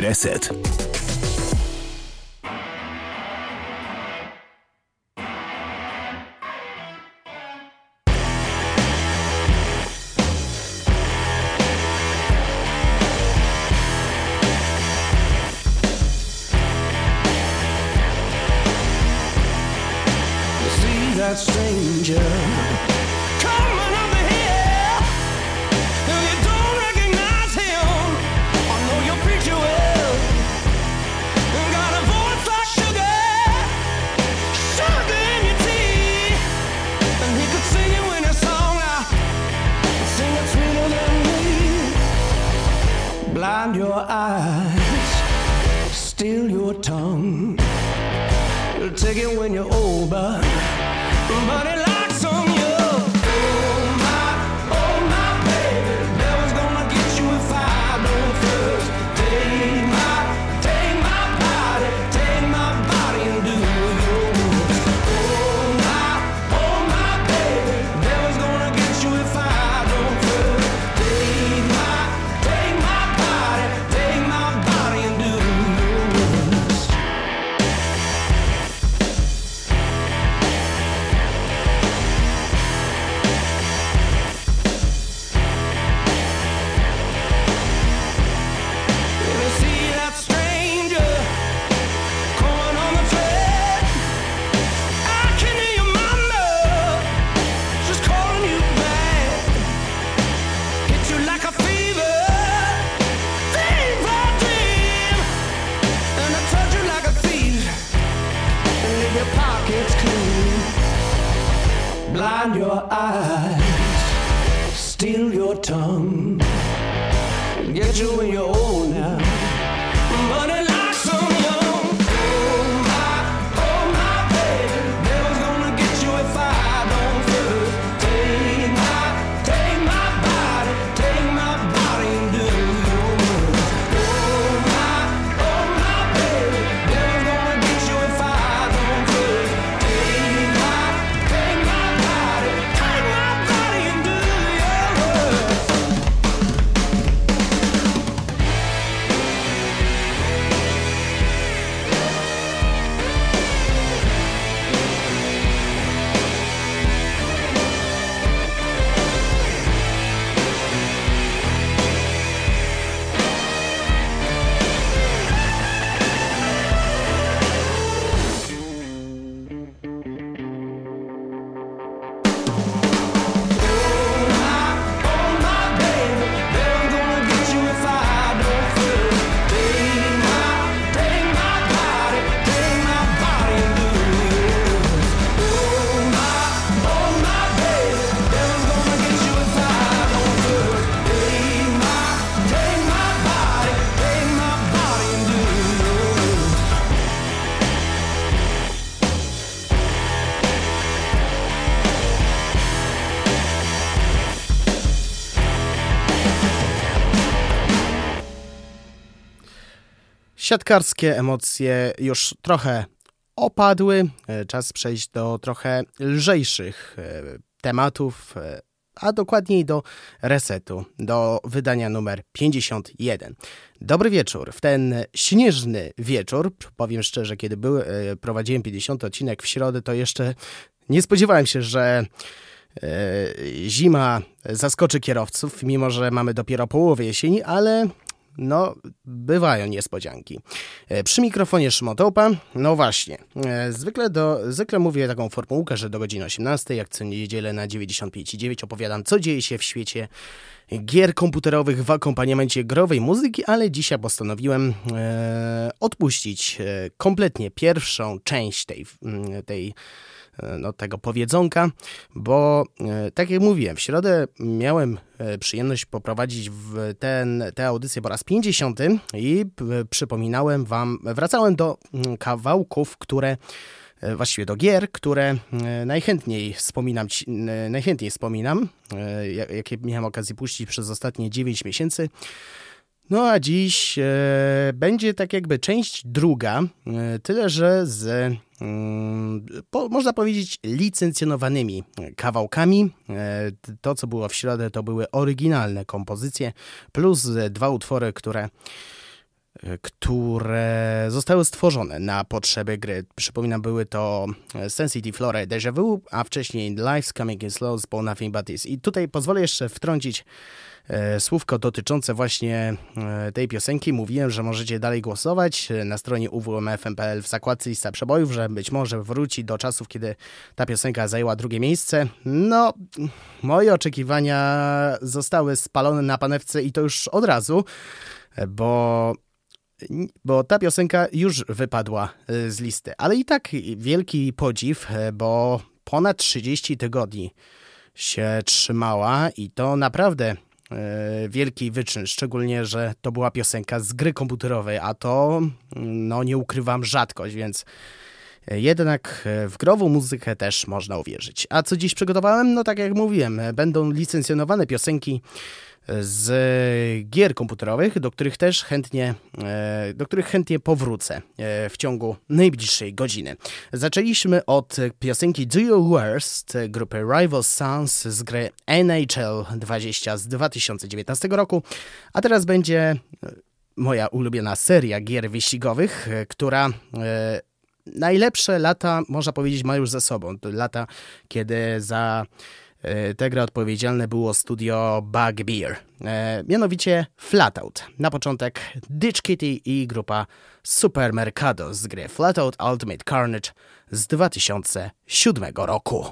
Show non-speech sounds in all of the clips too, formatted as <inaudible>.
Reset. Blind your eyes, steal your tongue. Get you in your own now. Siatkarskie emocje już trochę opadły. E, Czas przejść do trochę lżejszych e, tematów, e, a dokładniej do resetu, do wydania numer 51. Dobry wieczór. W ten śnieżny wieczór, powiem szczerze, kiedy był, prowadziłem 50 odcinek w środę, to jeszcze nie spodziewałem się, że zima zaskoczy kierowców, mimo że mamy dopiero połowę jesieni, ale no, bywają niespodzianki. E, Przy mikrofonie Szymotopa, no właśnie, e, zwykle, do, zwykle mówię taką formułkę, że do godziny 18, jak co niedzielę na 95,9 opowiadam, co dzieje się w świecie gier komputerowych w akompaniamencie growej muzyki, ale dzisiaj postanowiłem e, odpuścić e, kompletnie pierwszą część tej, mm, tej no, tego powiedzonka, bo e, tak jak mówiłem, w środę miałem e, przyjemność poprowadzić w ten, tę audycję po raz 50 i przypominałem wam, wracałem do mm, kawałków, które e, właściwie do gier, które e, najchętniej wspominam, e, najchętniej wspominam, e, jak- jakie miałem okazję puścić przez ostatnie 9 miesięcy. No a dziś e, będzie tak jakby część druga, e, tyle że z, mm, po, można powiedzieć, licencjonowanymi kawałkami. E, to, co było w środę, to były oryginalne kompozycje, plus e, dwa utwory, które które zostały stworzone na potrzeby gry. Przypominam, były to Sensitive Flora Deja Vu, a wcześniej Life's Coming in Slow z Nothing But Is. I tutaj pozwolę jeszcze wtrącić E, słówko dotyczące właśnie e, tej piosenki. Mówiłem, że możecie dalej głosować e, na stronie uwmfm.pl w zakładce lista przebojów, że być może wróci do czasów, kiedy ta piosenka zajęła drugie miejsce. No, moje oczekiwania zostały spalone na panewce i to już od razu, bo bo ta piosenka już wypadła z listy. Ale i tak wielki podziw, bo ponad 30 tygodni się trzymała i to naprawdę E, wielki wyczyn, szczególnie, że to była piosenka z gry komputerowej, a to, no nie ukrywam, rzadkość, więc jednak w grową muzykę też można uwierzyć. A co dziś przygotowałem? No tak jak mówiłem, będą licencjonowane piosenki z gier komputerowych, do których też chętnie, e, do których chętnie powrócę e, w ciągu najbliższej godziny. Zaczęliśmy od piosenki Do Your Worst grupy Rival Sons z gry NHL 20 z 2019 roku, a teraz będzie e, moja ulubiona seria gier wyścigowych, która najlepsze lata, można powiedzieć, ma już za sobą. To lata, kiedy za E, tę grę odpowiedzialne było studio Bugbear, e, mianowicie Flatout. Na początek Ditch Kitty i grupa Supermercado z gry Flatout Ultimate Carnage z 2007 roku.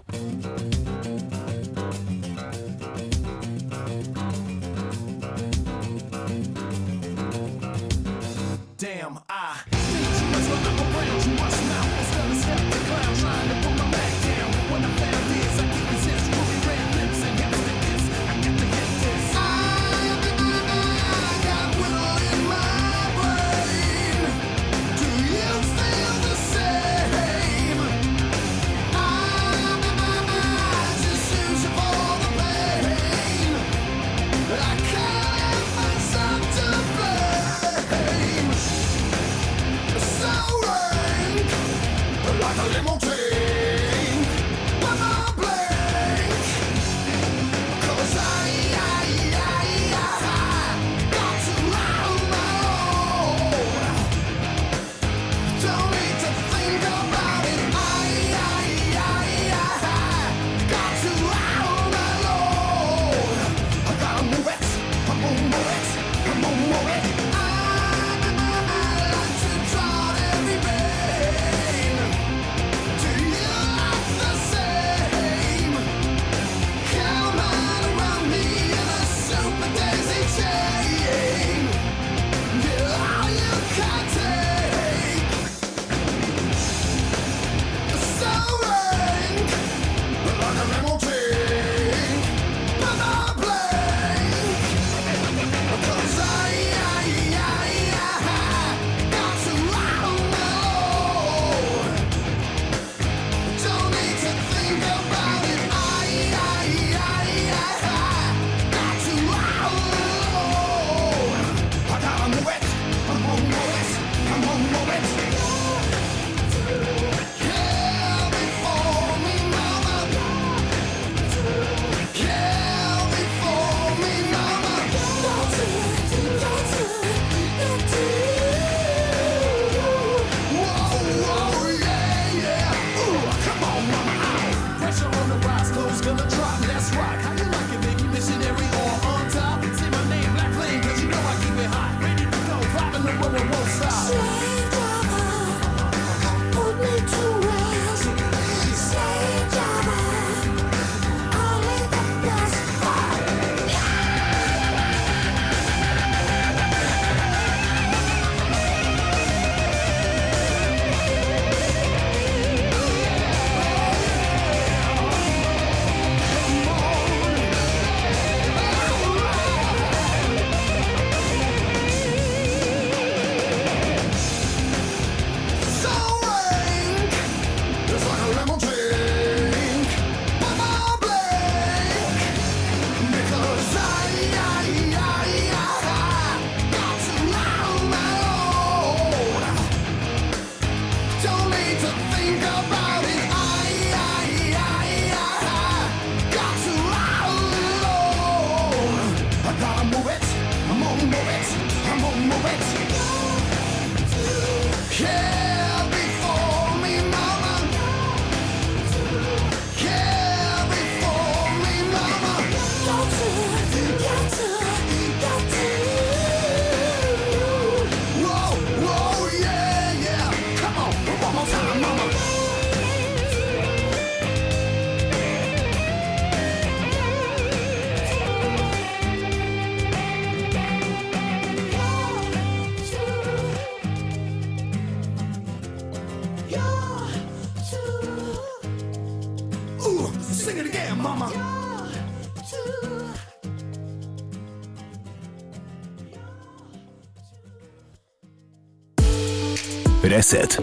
Reset.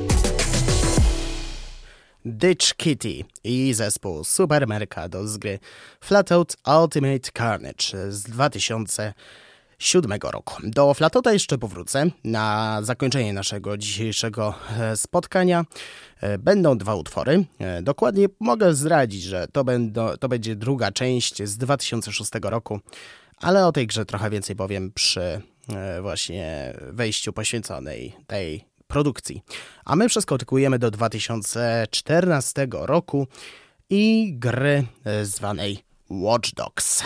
Ditch Kitty i zespół Super Mercado z gry Flatout Ultimate Carnage z 2007 roku. Do Flatouta jeszcze powrócę. Na zakończenie naszego dzisiejszego e, spotkania e, będą dwa utwory. E, dokładnie mogę zdradzić, że to, będą, to będzie druga część z 2006 roku, ale o tej grze trochę więcej powiem przy właśnie wejściu poświęconej tej produkcji. A my przeskakujemy do 2014 roku i gry e, zwanej Watch Dogs.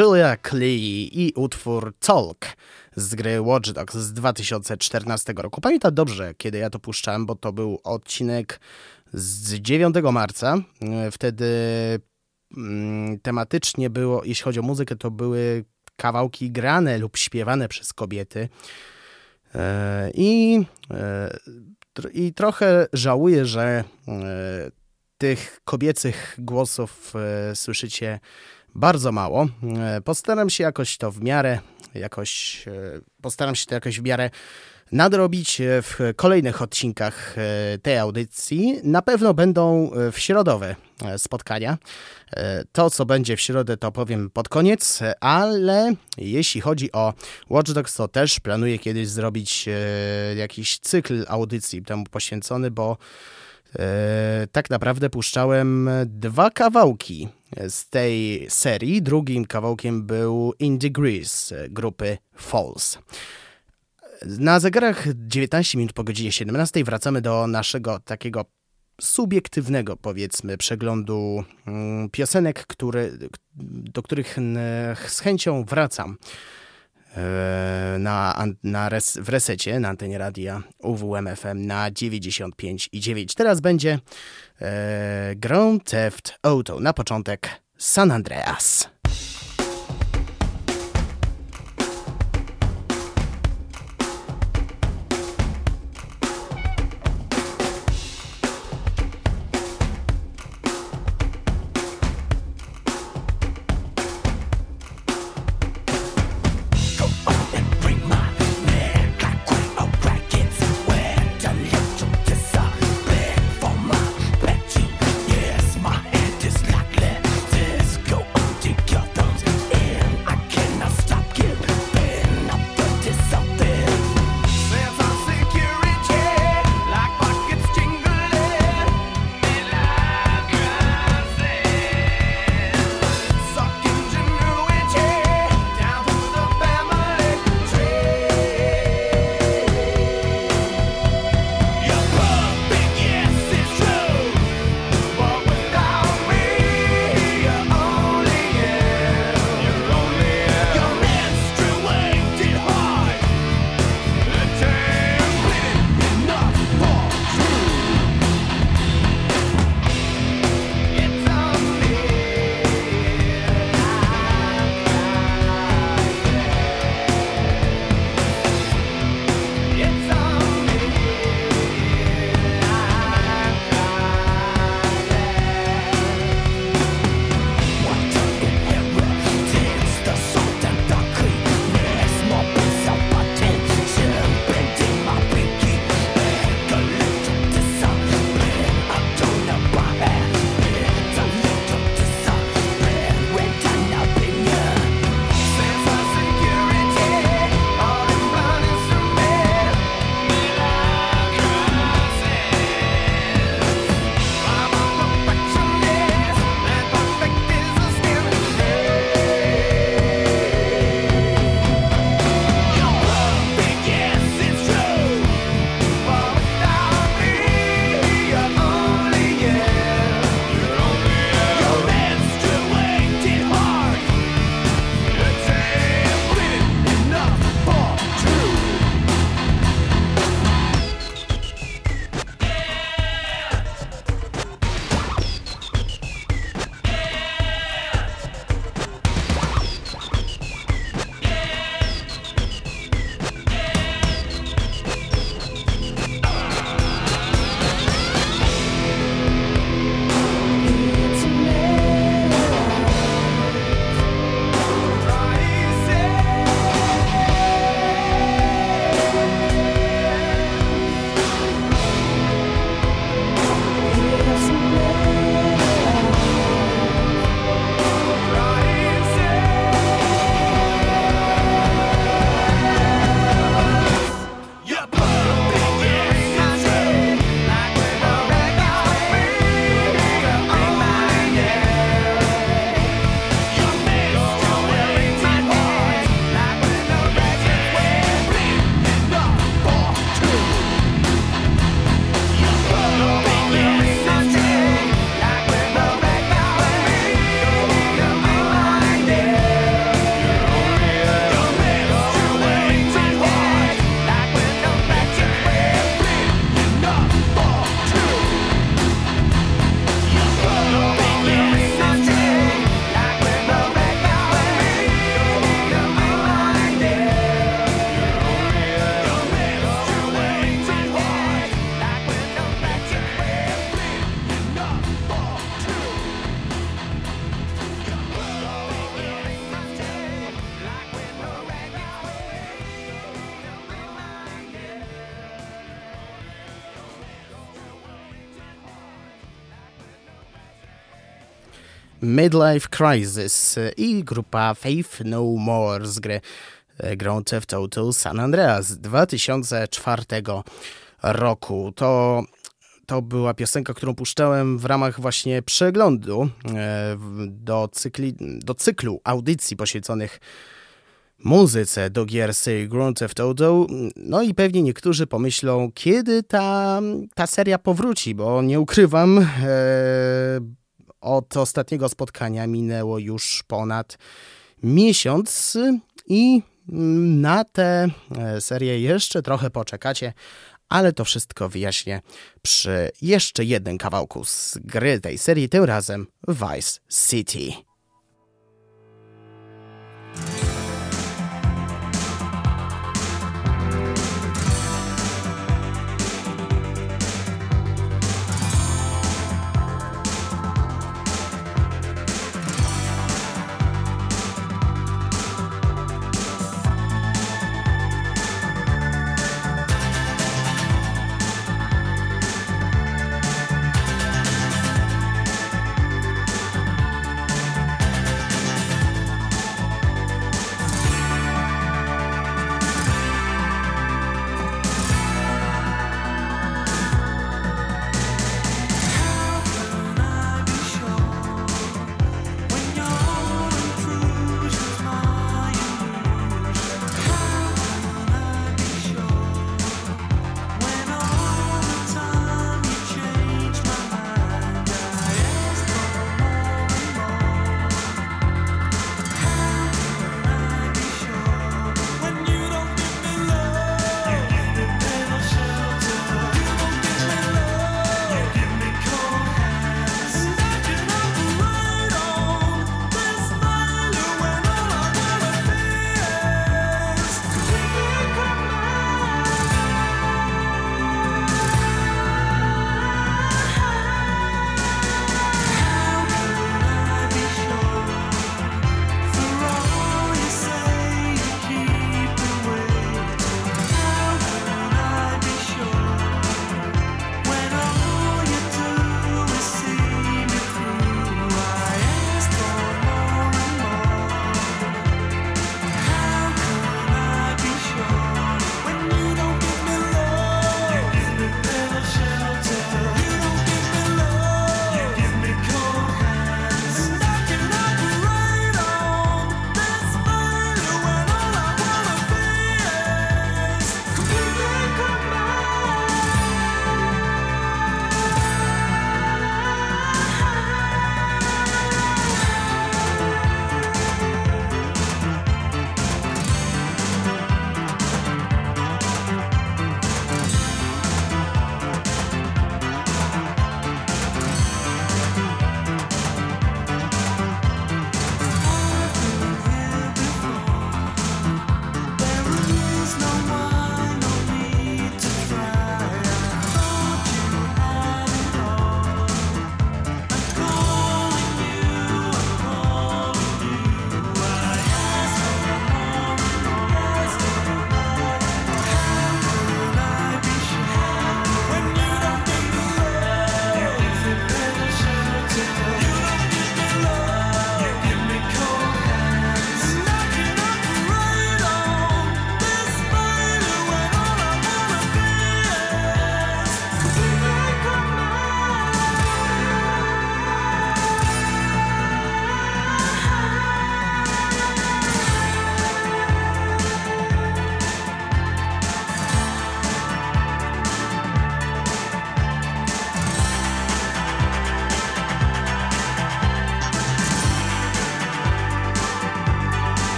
Julia Klee i utwór Talk z gry Watch Dogs z 2014 roku. Pamiętam dobrze, kiedy ja to puszczałem, bo to był odcinek z 9 marca. Wtedy mm, tematycznie było, jeśli chodzi o muzykę, to były kawałki grane lub śpiewane przez kobiety. E, I, e, i trochę żałuję, że e, tych kobiecych głosów słyszycie bardzo mało. Postaram się jakoś to w miarę, jakoś, postaram się to jakoś w miarę nadrobić w kolejnych odcinkach tej audycji. Na pewno będą w środowe spotkania. To, co będzie w środę, to powiem pod koniec, ale jeśli chodzi o Watch Dogs, to też planuję kiedyś zrobić jakiś cykl audycji temu poświęcony, bo tak naprawdę puszczałem dwa kawałki z tej serii. Drugim kawałkiem był In Degrees grupy Falls. Na zegarach 19 minut po godzinie 17 wracamy do naszego takiego subiektywnego, powiedzmy, przeglądu mm, piosenek, który, do których z chęcią wracam e, na, na res, w resecie na antenie radia UWMFM na 95 i 9. Teraz będzie e, Grand Theft Auto. Na początek San Andreas. Midlife Crisis i grupa Faith No More z gry Grand Theft Auto San Andreas 2004 roku. To to była piosenka, którą puszczałem w ramach właśnie przeglądu e, do, cykli, do cyklu audycji poświęconych muzyce do gier serii Grand Theft Auto. No i pewnie niektórzy pomyślą, kiedy ta, ta seria powróci, bo nie ukrywam, e, od ostatniego spotkania minęło już ponad miesiąc i na tę e, serię jeszcze trochę poczekacie, ale to wszystko wyjaśnię przy jeszcze jednym kawałku z gry tej serii, tym razem Vice City.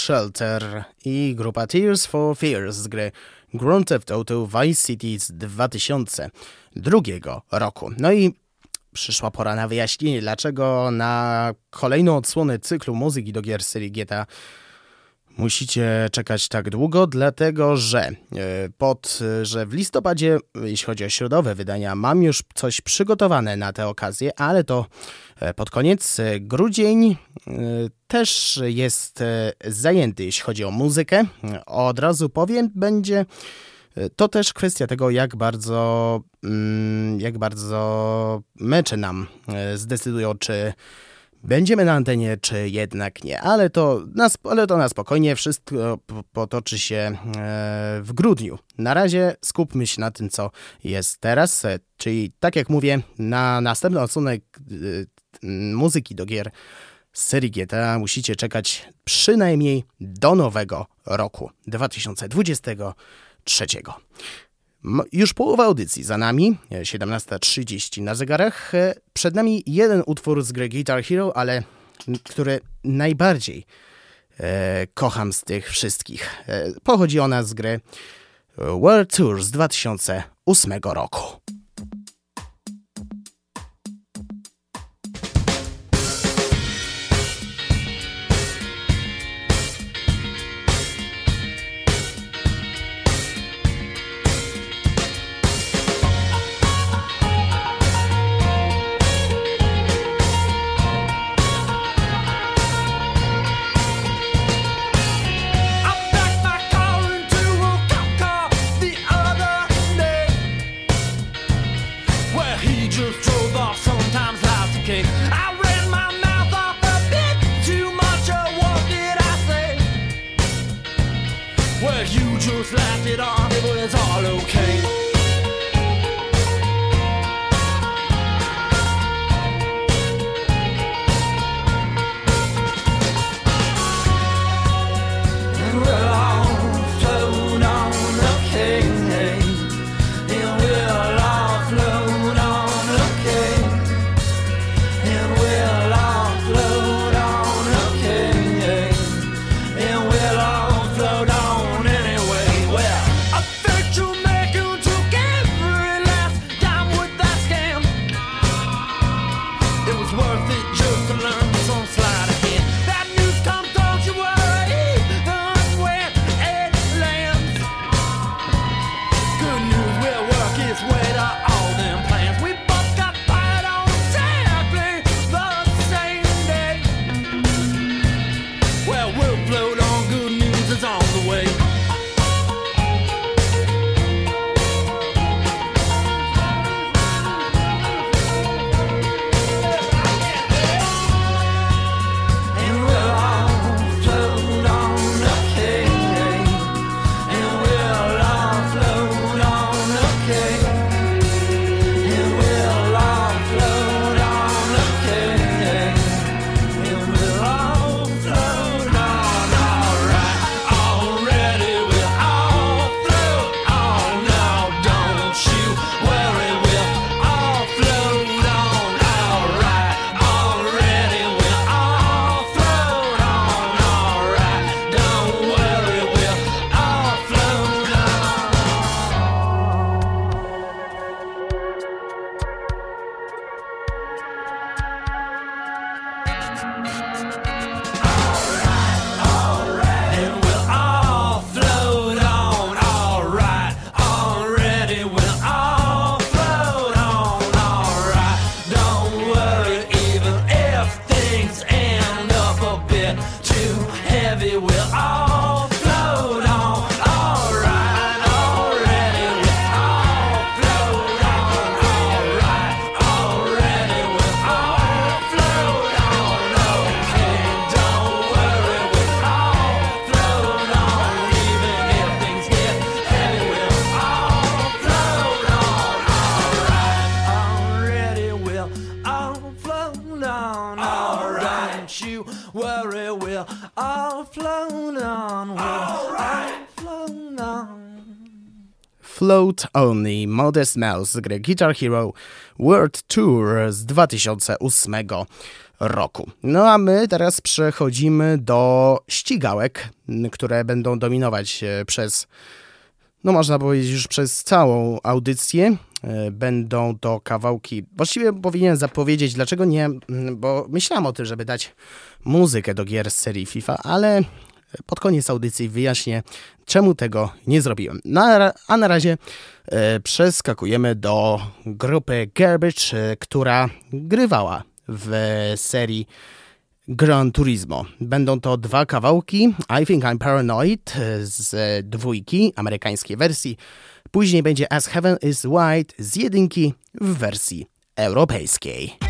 Shelter i grupa Tears for Fears z gry Grand Theft Auto Vice City z 2002 roku. No i przyszła pora na wyjaśnienie, dlaczego na kolejną odsłonę cyklu muzyki do gier serii GTA musicie czekać tak długo, dlatego że e, pod, że w listopadzie, jeśli chodzi o środowe wydania, mam już coś przygotowane na tę okazję, ale to e, pod koniec. Grudzień e, też jest zajęty, jeśli chodzi o muzykę. Od razu powiem, będzie to też kwestia tego, jak bardzo, mm, jak bardzo mecze nam zdecydują, czy Będziemy na antenie, czy jednak nie, ale to na, ale to na spokojnie, wszystko potoczy się e, w grudniu. Na razie skupmy się na tym, co jest teraz, e, czyli tak jak mówię, na następny odcinek e, muzyki do gier z serii GTA musicie czekać przynajmniej do nowego roku 2023. Już połowa audycji za nami, 17.30 na zegarach. E, przed nami jeden utwór z gry Guitar Hero, ale który najbardziej e, kocham z tych wszystkich. E, pochodzi ona z gry World Tour z 2008 roku. Modest Mouse z gry Guitar Hero World Tour z 2008 roku. No a my teraz przechodzimy do ścigałek, które będą dominować przez, no można powiedzieć, już przez całą audycję. E, będą to kawałki. Właściwie powinienem zapowiedzieć, dlaczego nie, bo myślałem o tym, żeby dać muzykę do gier z serii FIFA, ale pod koniec audycji wyjaśnię, czemu tego nie zrobiłem. Na, a na razie e, przeskakujemy do grupy Garbage, e, która grywała w serii Gran Turismo. Będą to dwa kawałki. I Think I'm Paranoid z dwójki, amerykańskiej wersji. Później będzie As Heaven is White z jedynki w wersji europejskiej.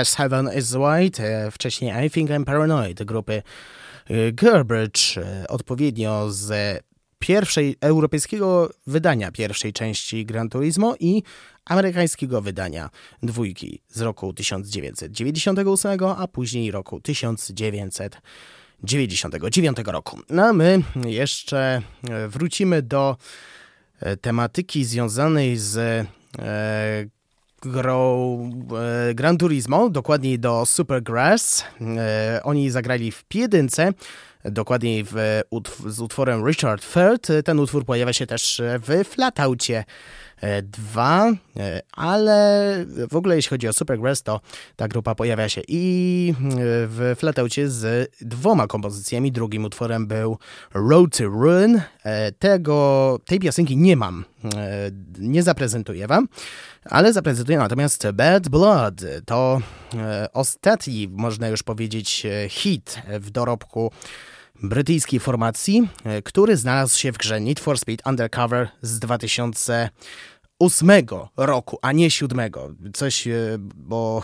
As Heaven is White, wcześniej I Think I'm Paranoid grupy Garbage, odpowiednio z pierwszej europejskiego wydania pierwszej części Gran Turismo i amerykańskiego wydania dwójki z roku 1998, a później roku 1999 roku. No a my jeszcze wrócimy do tematyki związanej z e, grą e, Gran Turismo, dokładniej do Supergrass. E, oni zagrali w jedynce dokładniej w, z utworem Richard Third. Ten utwór pojawia się też w Flataucie 2, e, ale w ogóle jeśli chodzi o Supergrass, to ta grupa pojawia się i w Flataucie z dwoma kompozycjami. Drugim utworem był Road to Ruin. E, tego, tej piosenki nie mam, e, nie zaprezentuję wam, ale zaprezentuję natomiast Bad Blood. To ostatni, można już powiedzieć, hit w dorobku brytyjskiej formacji, e, który znalazł się w grze Need for Speed Undercover z 2008 roku, a nie 7. Coś, e, bo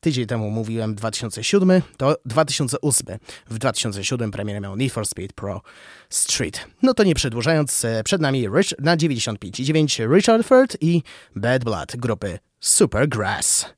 tydzień temu mówiłem 2007, to 2008. W 2007 premierę miał Need for Speed Pro Street. No to nie przedłużając, e, przed nami Rich, na 95,9 Richard Ford i Bad Blood grupy Supergrass.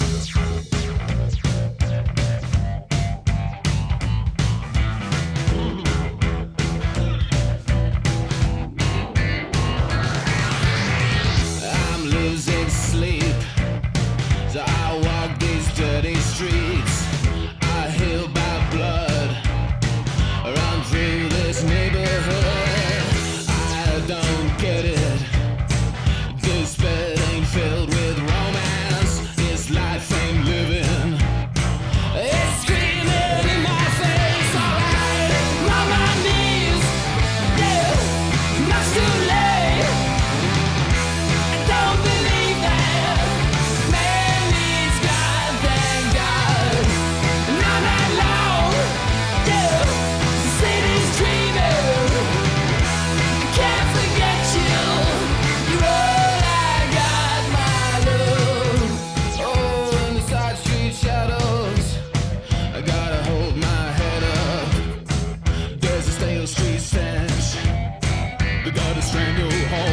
new home.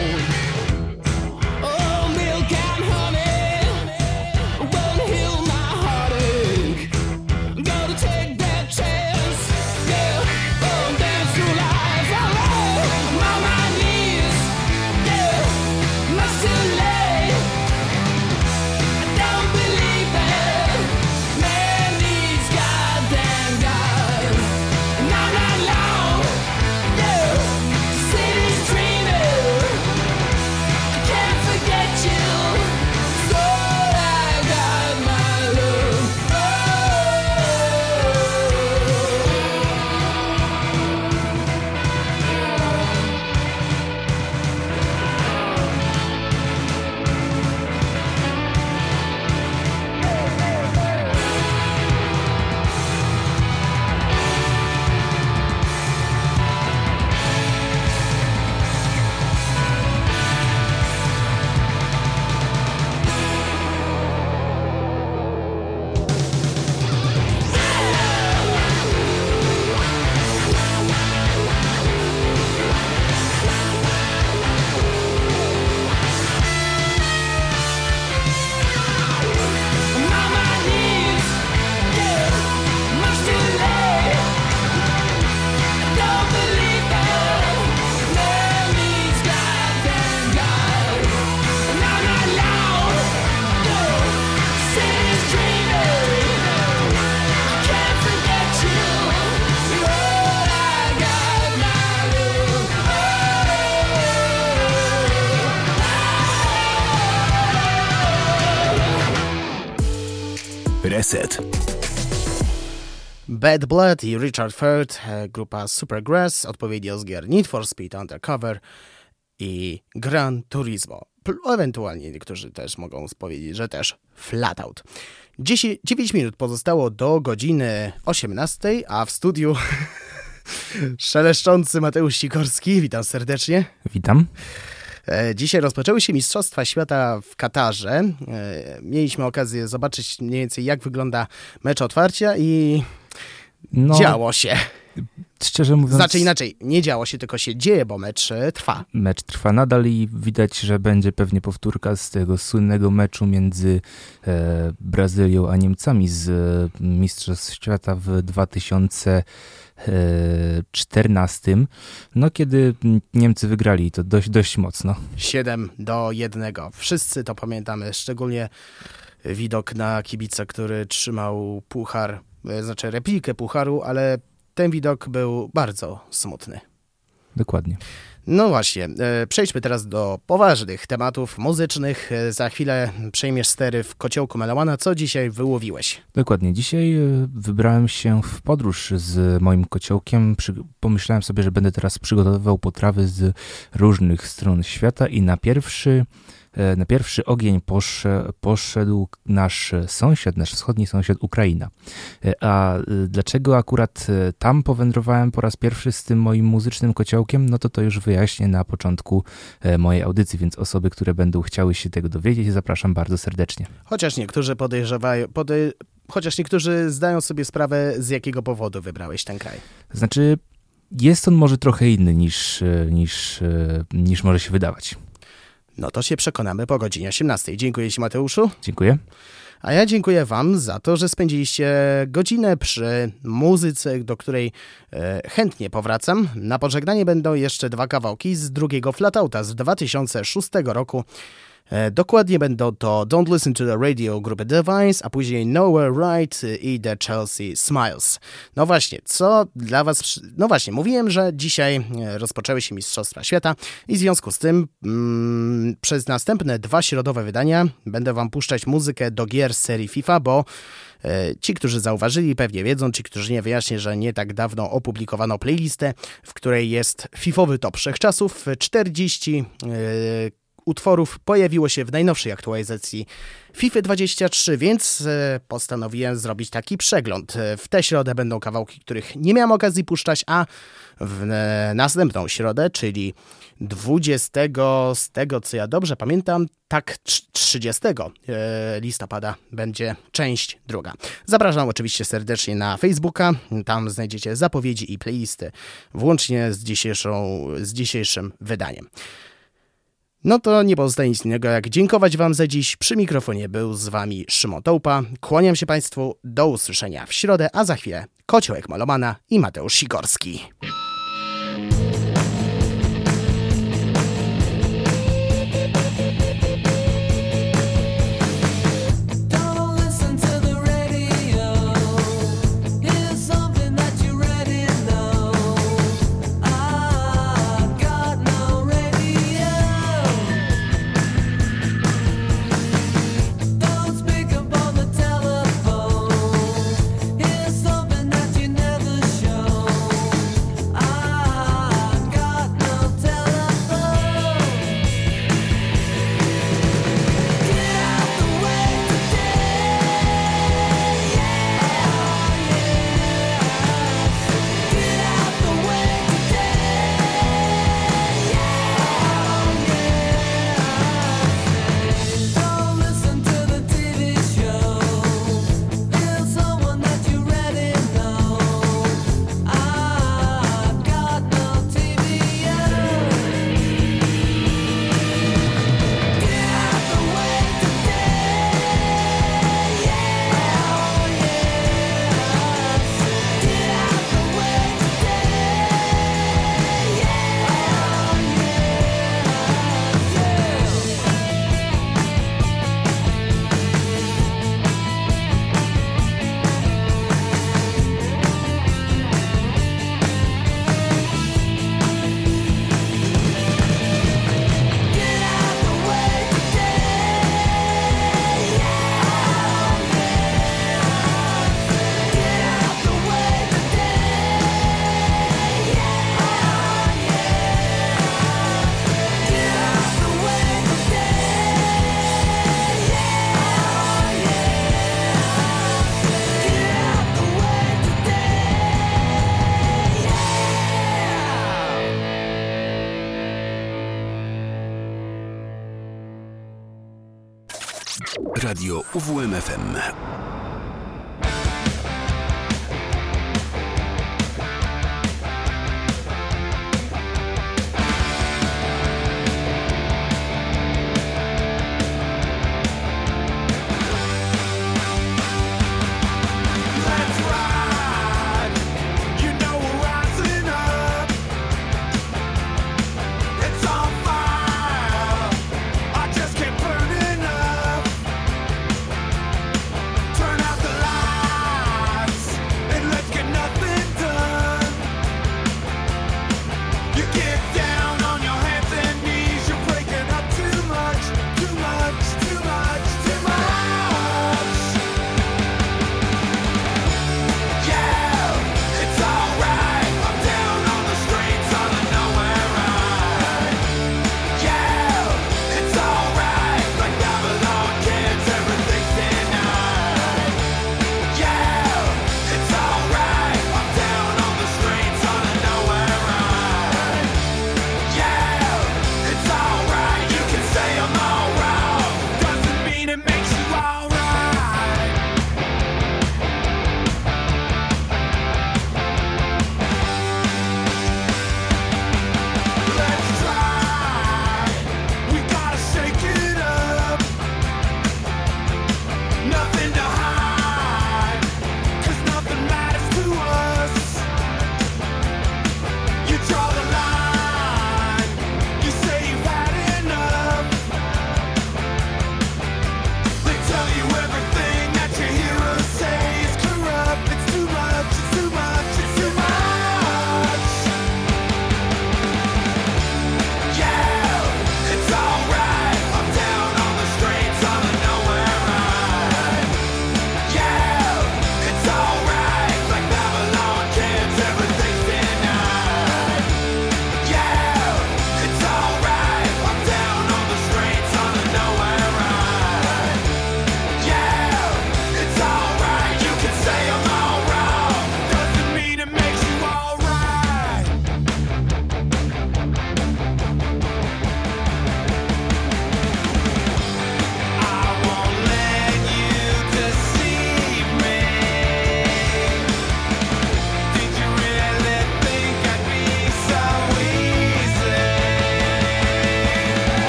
Reset. Bad Blood i Richard Ford, e, grupa Supergrass, odpowiednio z gier Need for Speed Undercover i Gran Turismo. Ewentualnie niektórzy też mogą powiedzieć, że też Flatout. 10, 9 minut pozostało do godziny 18, a w studiu <laughs> szeleszczący Mateusz Sikorski. Witam serdecznie. Witam. E, dzisiaj rozpoczęły się Mistrzostwa Świata w Katarze. E, mieliśmy okazję zobaczyć mniej więcej, jak wygląda mecz otwarcia i no, działo się. Szczerze mówiąc. Znaczy inaczej, nie działo się, tylko się dzieje, bo mecz e, trwa. Mecz trwa nadal i widać, że będzie pewnie powtórka z tego słynnego meczu między e, Brazylią a Niemcami z e, Mistrzostw Świata w 2014. No, kiedy Niemcy wygrali to dość, dość mocno. 7 do 1. Wszyscy to pamiętamy, szczególnie widok na kibica, który trzymał puchar, e, znaczy replikę pucharu, ale ten widok był bardzo smutny. Dokładnie. No właśnie, e, przejdźmy teraz do poważnych tematów muzycznych. E, za chwilę przejmiesz stery w kociołku Melomana. Co dzisiaj wyłowiłeś? Dokładnie. Dzisiaj e, wybrałem się w podróż z moim kociołkiem. Pomyślałem sobie, że będę teraz przygotowywał potrawy z różnych stron świata i na pierwszy na pierwszy ogień poszedł nasz sąsiad, nasz wschodni sąsiad Ukraina. E, a e, dlaczego akurat tam powędrowałem po raz pierwszy z tym moim muzycznym kociołkiem, no to to już wyjaśnię na początku mojej audycji, więc osoby, które będą chciały się tego dowiedzieć, zapraszam bardzo serdecznie. Chociaż niektórzy podejrzewają, podej chociaż niektórzy zdają sobie sprawę, z jakiego powodu wybrałeś ten kraj. Znaczy, jest on może trochę inny niż, niż, niż może się wydawać. No to się przekonamy po godzinie 18. Dziękuję Ci, Mateuszu. Dziękuję. A ja dziękuję Wam za to, że spędziliście godzinę przy muzyce, do której e, chętnie powracam. Na pożegnanie będą jeszcze dwa kawałki z drugiego flatauta z 2006 roku. E, dokładnie będą to Don't Listen to the Radio grupy Device, a później Nowhere Right i The Chelsea Smiles. No właśnie, co dla Was... No właśnie, mówiłem, że dzisiaj e, rozpoczęły się Mistrzostwa Świata i w związku z tym mm, przez następne dwa środowe wydania będę Wam puszczać muzykę do gier serii FIFA, bo e, Ci, którzy zauważyli, pewnie wiedzą, ci, którzy nie, wyjaśnię, że nie tak dawno opublikowano playlistę, w której jest FIFowy top wszechczasów, 40 utworów pojawiło się w najnowszej aktualizacji FIFA 23, więc e, postanowiłem zrobić taki przegląd. E, w tę środę będą kawałki, których nie miałem okazji puszczać, a w e, następną środę, czyli 20, z tego co ja dobrze pamiętam, tak 30 listopada będzie część druga. Zapraszam oczywiście serdecznie na Facebooka, tam znajdziecie zapowiedzi i playlisty, włącznie z, dzisiejszą, z dzisiejszym wydaniem. No to nie pozostaje nic innego jak dziękować Wam za dziś. Przy mikrofonie był z Wami Szymon Tołpa. Kłaniam się Państwu, do usłyszenia w środę, a za chwilę Kociołek Malomana i Mateusz Sikorski.